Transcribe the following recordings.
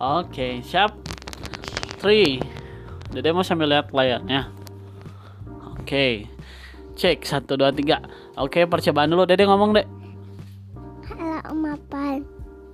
Oke, siap. Three. Dede mau sambil lihat layarnya. Oke. Cek satu dua tiga. Oke, percobaan dulu. Dede ngomong deh. Halo Om Apan.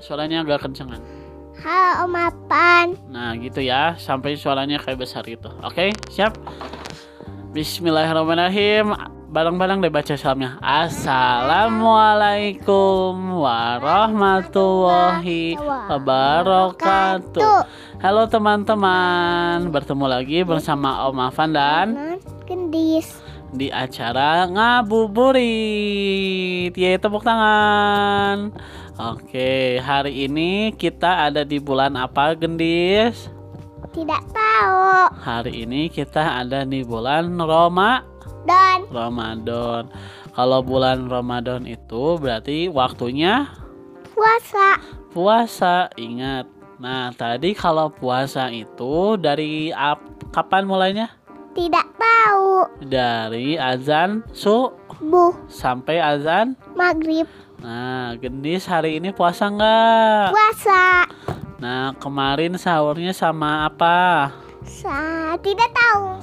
Suaranya agak kencengan. Halo Om Apan. Nah, gitu ya. Sampai suaranya kayak besar gitu. Oke, siap. Bismillahirrahmanirrahim. Bareng-bareng deh baca salamnya. Assalamualaikum warahmatullahi wabarakatuh. Halo teman-teman, bertemu lagi bersama Om Afan dan gendis. di acara ngabuburit. Yeay, tepuk tangan. Oke, hari ini kita ada di bulan apa, Gendis? Tidak tahu. Hari ini kita ada di bulan Roma Dan Ramadan. Kalau bulan Ramadan itu berarti waktunya puasa. puasa. Ingat. Nah, tadi kalau puasa itu dari ap- kapan mulainya? Tidak tahu. Dari azan subuh Bu sampai azan. maghrib Nah, gendis hari ini puasa nggak? puasa. Nah, kemarin sahurnya sama apa? Sa tidak tahu.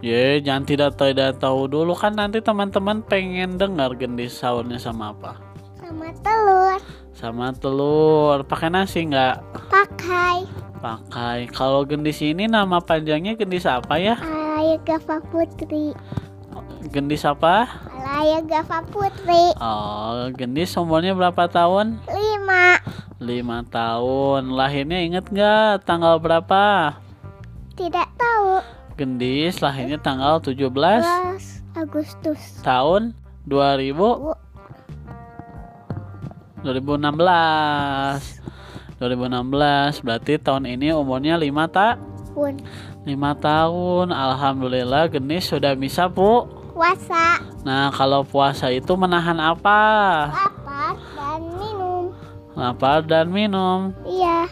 Ye, jangan tidak tidak tahu dulu kan nanti teman-teman pengen dengar gendis sahurnya sama apa? Sama telur. Sama telur. Pakai nasi nggak? Pakai Pakai. Kalau gendis ini nama panjangnya gendis apa ya? Alaya Gava Putri. Gendis apa? Alaya Gava Putri. Oh, gendis umurnya berapa tahun? Lima. Lima tahun. Lahirnya inget nggak tanggal berapa? Tidak tahu. Gendis lahirnya tanggal 17 12 Agustus. tahun 2000 Bu, 2016 2016 berarti tahun ini umurnya 5 tak pun 5 tahun Alhamdulillah Genis sudah bisa Bu puasa. Nah kalau puasa itu menahan apa Lapar dan minum. lapar dan minum Iya.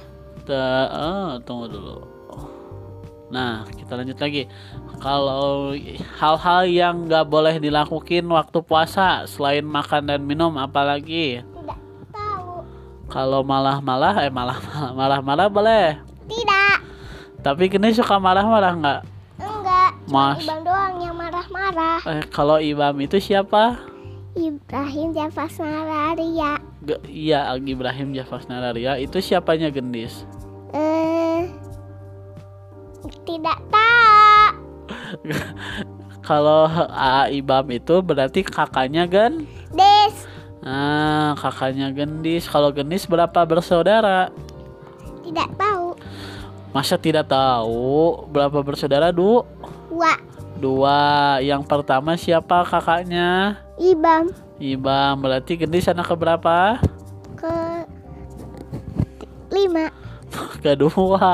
Te- eh, tunggu dulu Nah kita lanjut lagi Kalau hal-hal yang nggak boleh dilakukan waktu puasa Selain makan dan minum apalagi Tidak tahu. Kalau malah-malah eh malah-malah malah-malah boleh Tidak. Tapi Genis suka marah-marah nggak? Enggak. Mas. Ibang doang yang marah-marah. Eh, kalau Ibam itu siapa? Ibrahim Jafas Nararia. Ge- iya, Ibrahim Jafas Nararia itu siapanya gendis? Tidak tahu. Kalau A Ibam itu berarti kakaknya Gen? Des. Nah, kakaknya gendis. Kalau gendis berapa bersaudara? Tidak tahu. Masa tidak tahu berapa bersaudara? Du? Wa. Dua. Yang pertama siapa kakaknya? Ibam. Ibam. Berarti gendis anak keberapa? Ke lima. Kedua.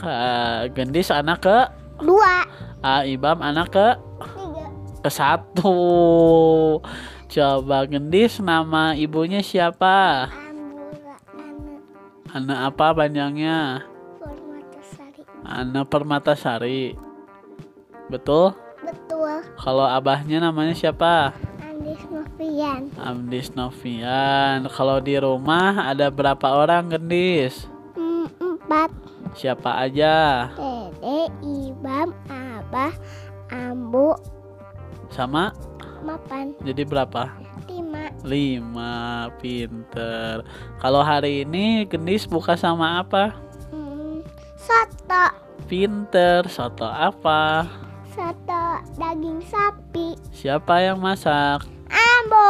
Ka- Gendis anak ke? Dua. A Ibam anak ke? Tiga. ke satu. Coba gendis nama ibunya siapa? Anak Ana apa panjangnya? Formatasari. Ana Permatasari. Betul? Betul. Kalau abahnya namanya siapa? Andis Novian. Amdis Novian. Kalau di rumah ada berapa orang gendis? Mm, Empat. Siapa aja? Dede, Ibam, Abah, Ambu, Sama? Mapan. Jadi berapa? Lima. Lima. Pinter. Kalau hari ini gendis buka sama apa? Mm, soto. Pinter. Soto apa? Soto daging sapi. Siapa yang masak? Ambu.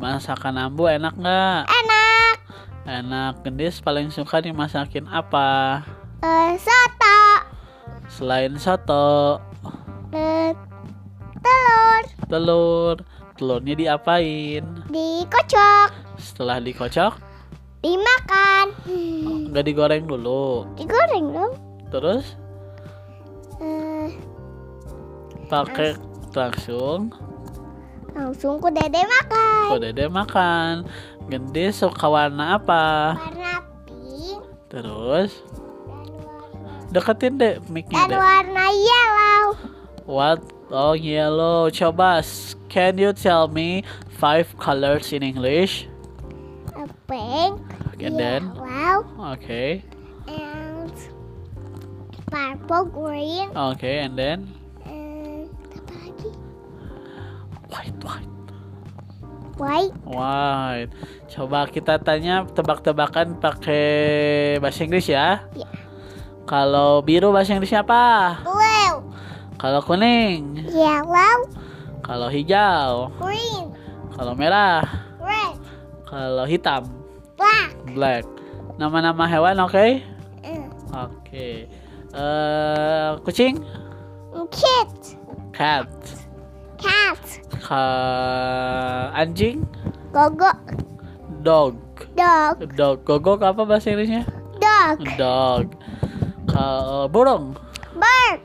Masakan ambu enak nggak? Enak. Enak. Gendis paling suka dimasakin apa? Eh, soto. Selain soto, Eh, telur. telur. Telurnya diapain? Dikocok. Setelah dikocok, Dimakan. Hmm, nggak digoreng dulu. Digoreng dong. Terus Eh, pakai langsung langsung ku dede makan. kok dede makan. Gendis suka warna apa? Warna pink Terus deketin deh mic-nya dan deh. warna yellow. What? Oh yellow. Coba, can you tell me five colors in English? A pink, And then yellow, yellow, Okay. and purple, green, Okay, and then White, white. Coba kita tanya tebak-tebakan pakai bahasa Inggris ya. Iya. Kalau biru bahasa Inggrisnya apa? blue, Kalau kuning, yellow, kalau hijau, green, kalau merah, red, kalau hitam, black. black. Nama-nama hewan, oke? Uh, Oke. Eh, kucing, kit, cat, cat, Ka- anjing, gogo, dog, dog, dog. Gogok apa bahasa Inggrisnya? dog, Dog. Kalau burung, bird,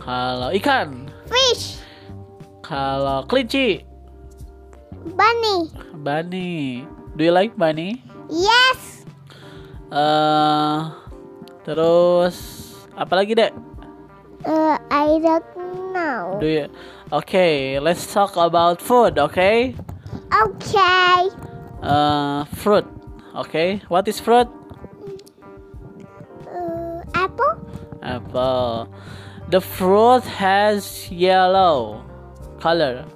kalau ikan, fish, kalau kelinci, bunny. bunny. Do you like bunny? Yes, Eh, terus apa lagi dek? uh, I don't know. Do you? Okay, let's talk about food. Okay, Okay, uh, fruit. Okay, what is fruit? uh, apple, Apple. The fruit has yellow color.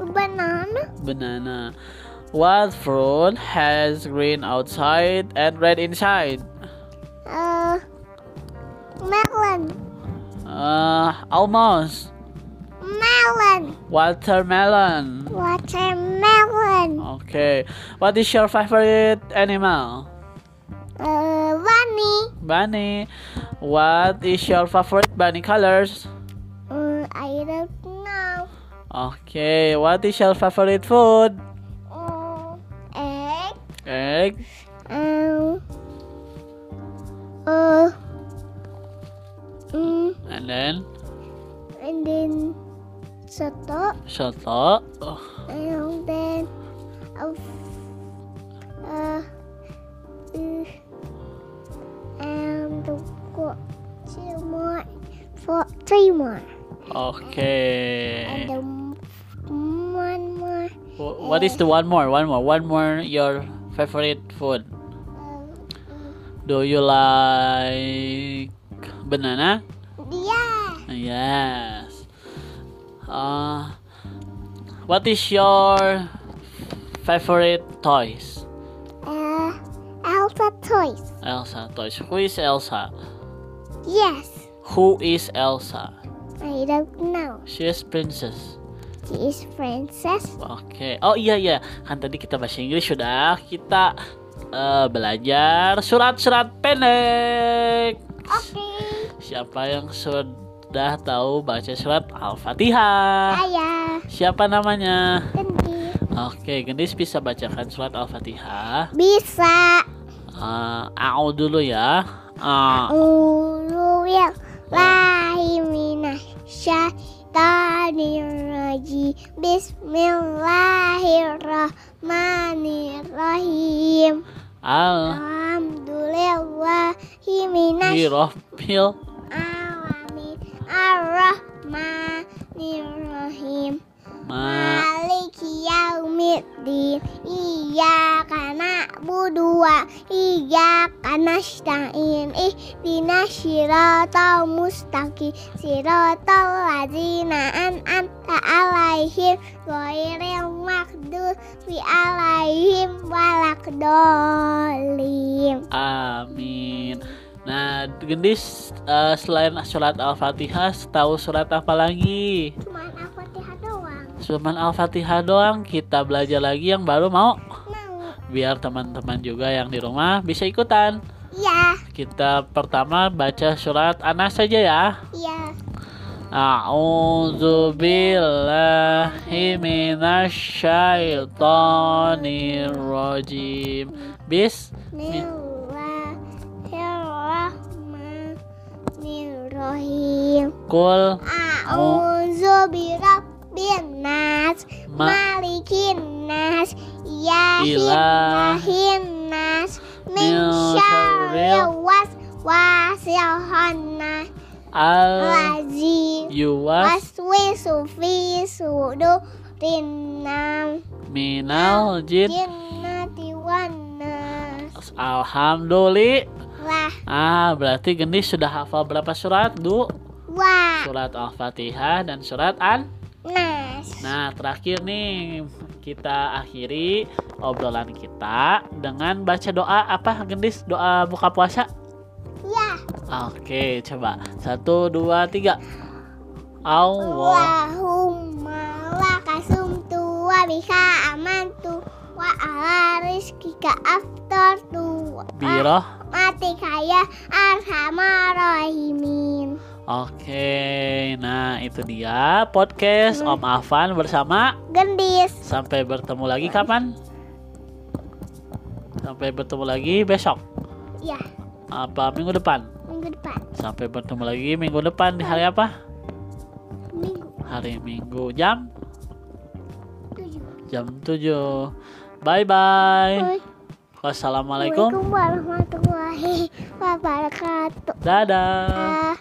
banana, Banana. What fruit has green outside and red inside? uh, melon, Uh, almost. Melon, Watermelon. watermelon, Okay. What is your favorite animal? uh, bunny, Bunny. What is your favorite bunny colors? uh, I don't know. Okay. What is your favorite food? Uh, egg, Egg. um, uh, mm, And then and then soto, soto. and then uh, uh, uh, and go two more, four, three more, Okay. and then one more. Wh- What is the one more? One more. One more. Your favorite food? Uh, Do you like banana? yeah, Yes. Uh, what is your favorite toys? uh, Alpha toys. Elsa toys. Who is Elsa? Yes, Who is Elsa? I don't know. She is princess. She is princess. Oke. Oh iya iya. Kan tadi kita bahasa Inggris sudah. Kita eh, belajar surat-surat pendek. Okay. Siapa yang sudah tahu baca surat Al-Fatihah? Ayah, Siapa namanya? Kendi. Oke, Gendis bisa bacakan surat Al-Fatihah. Bisa. Uh, A'u dulu ya. Syaitanir rajim. Bismillahirrahmanirrahim. al alamin arrahmanirrahim. ma Maliki yaumiddin Iyyaka na'budu wa iyyaka nasta'in Ihdinas siratal mustaqim Siratal ladzina an'amta alaihim Ghairil maghdubi alaihim walakdollim Amin. Nah, Gendis eh, selain surat Al-Fatihah tahu surat apa lagi? Cuman Al-Fatihah doang Cuman Al-Fatihah doang. Kita belajar lagi yang baru mau. Mau Biar teman-teman juga yang di rumah bisa ikutan. Iya Kita pertama baca surat Anas saja ya. Iya A'udzu billahi minasyaitonir rajim. Bis Bismillahirrahmanirrahim. kul A'udzu birabbin nas, Ma- malikin nas, ilahin nas, min syarril waswasil khannas, al lazim yuwas. Waswisu fi sudurin nam, minal jin jinnati wan nas. Alhamdulillah. Ah, berarti Gendis sudah hafal berapa surat, Du? Wah. Surat Al-Fatihah dan surat An. Nas. Nah, terakhir nih kita akhiri obrolan kita dengan baca doa apa, Gendis? Doa buka puasa? Ya. Oke, coba. Satu, dua, tiga. Allah. Allahumma lakasumtu wa bika amantu wa ala rizkika aftartu Biroh. mati kaya arhamar rahimin. Oke, nah itu dia podcast Om Afan bersama. Gendis. Sampai bertemu lagi kapan? Sampai bertemu lagi besok. Ya, Apa minggu depan? minggu depan. Sampai bertemu lagi minggu depan di hari apa? Minggu Hari Minggu jam tujuh. jam 7. Bye bye. Oi. Wassalamualaikum. Waalaikumsalam warahmatullahi wabarakatuh. Dadah. Ah.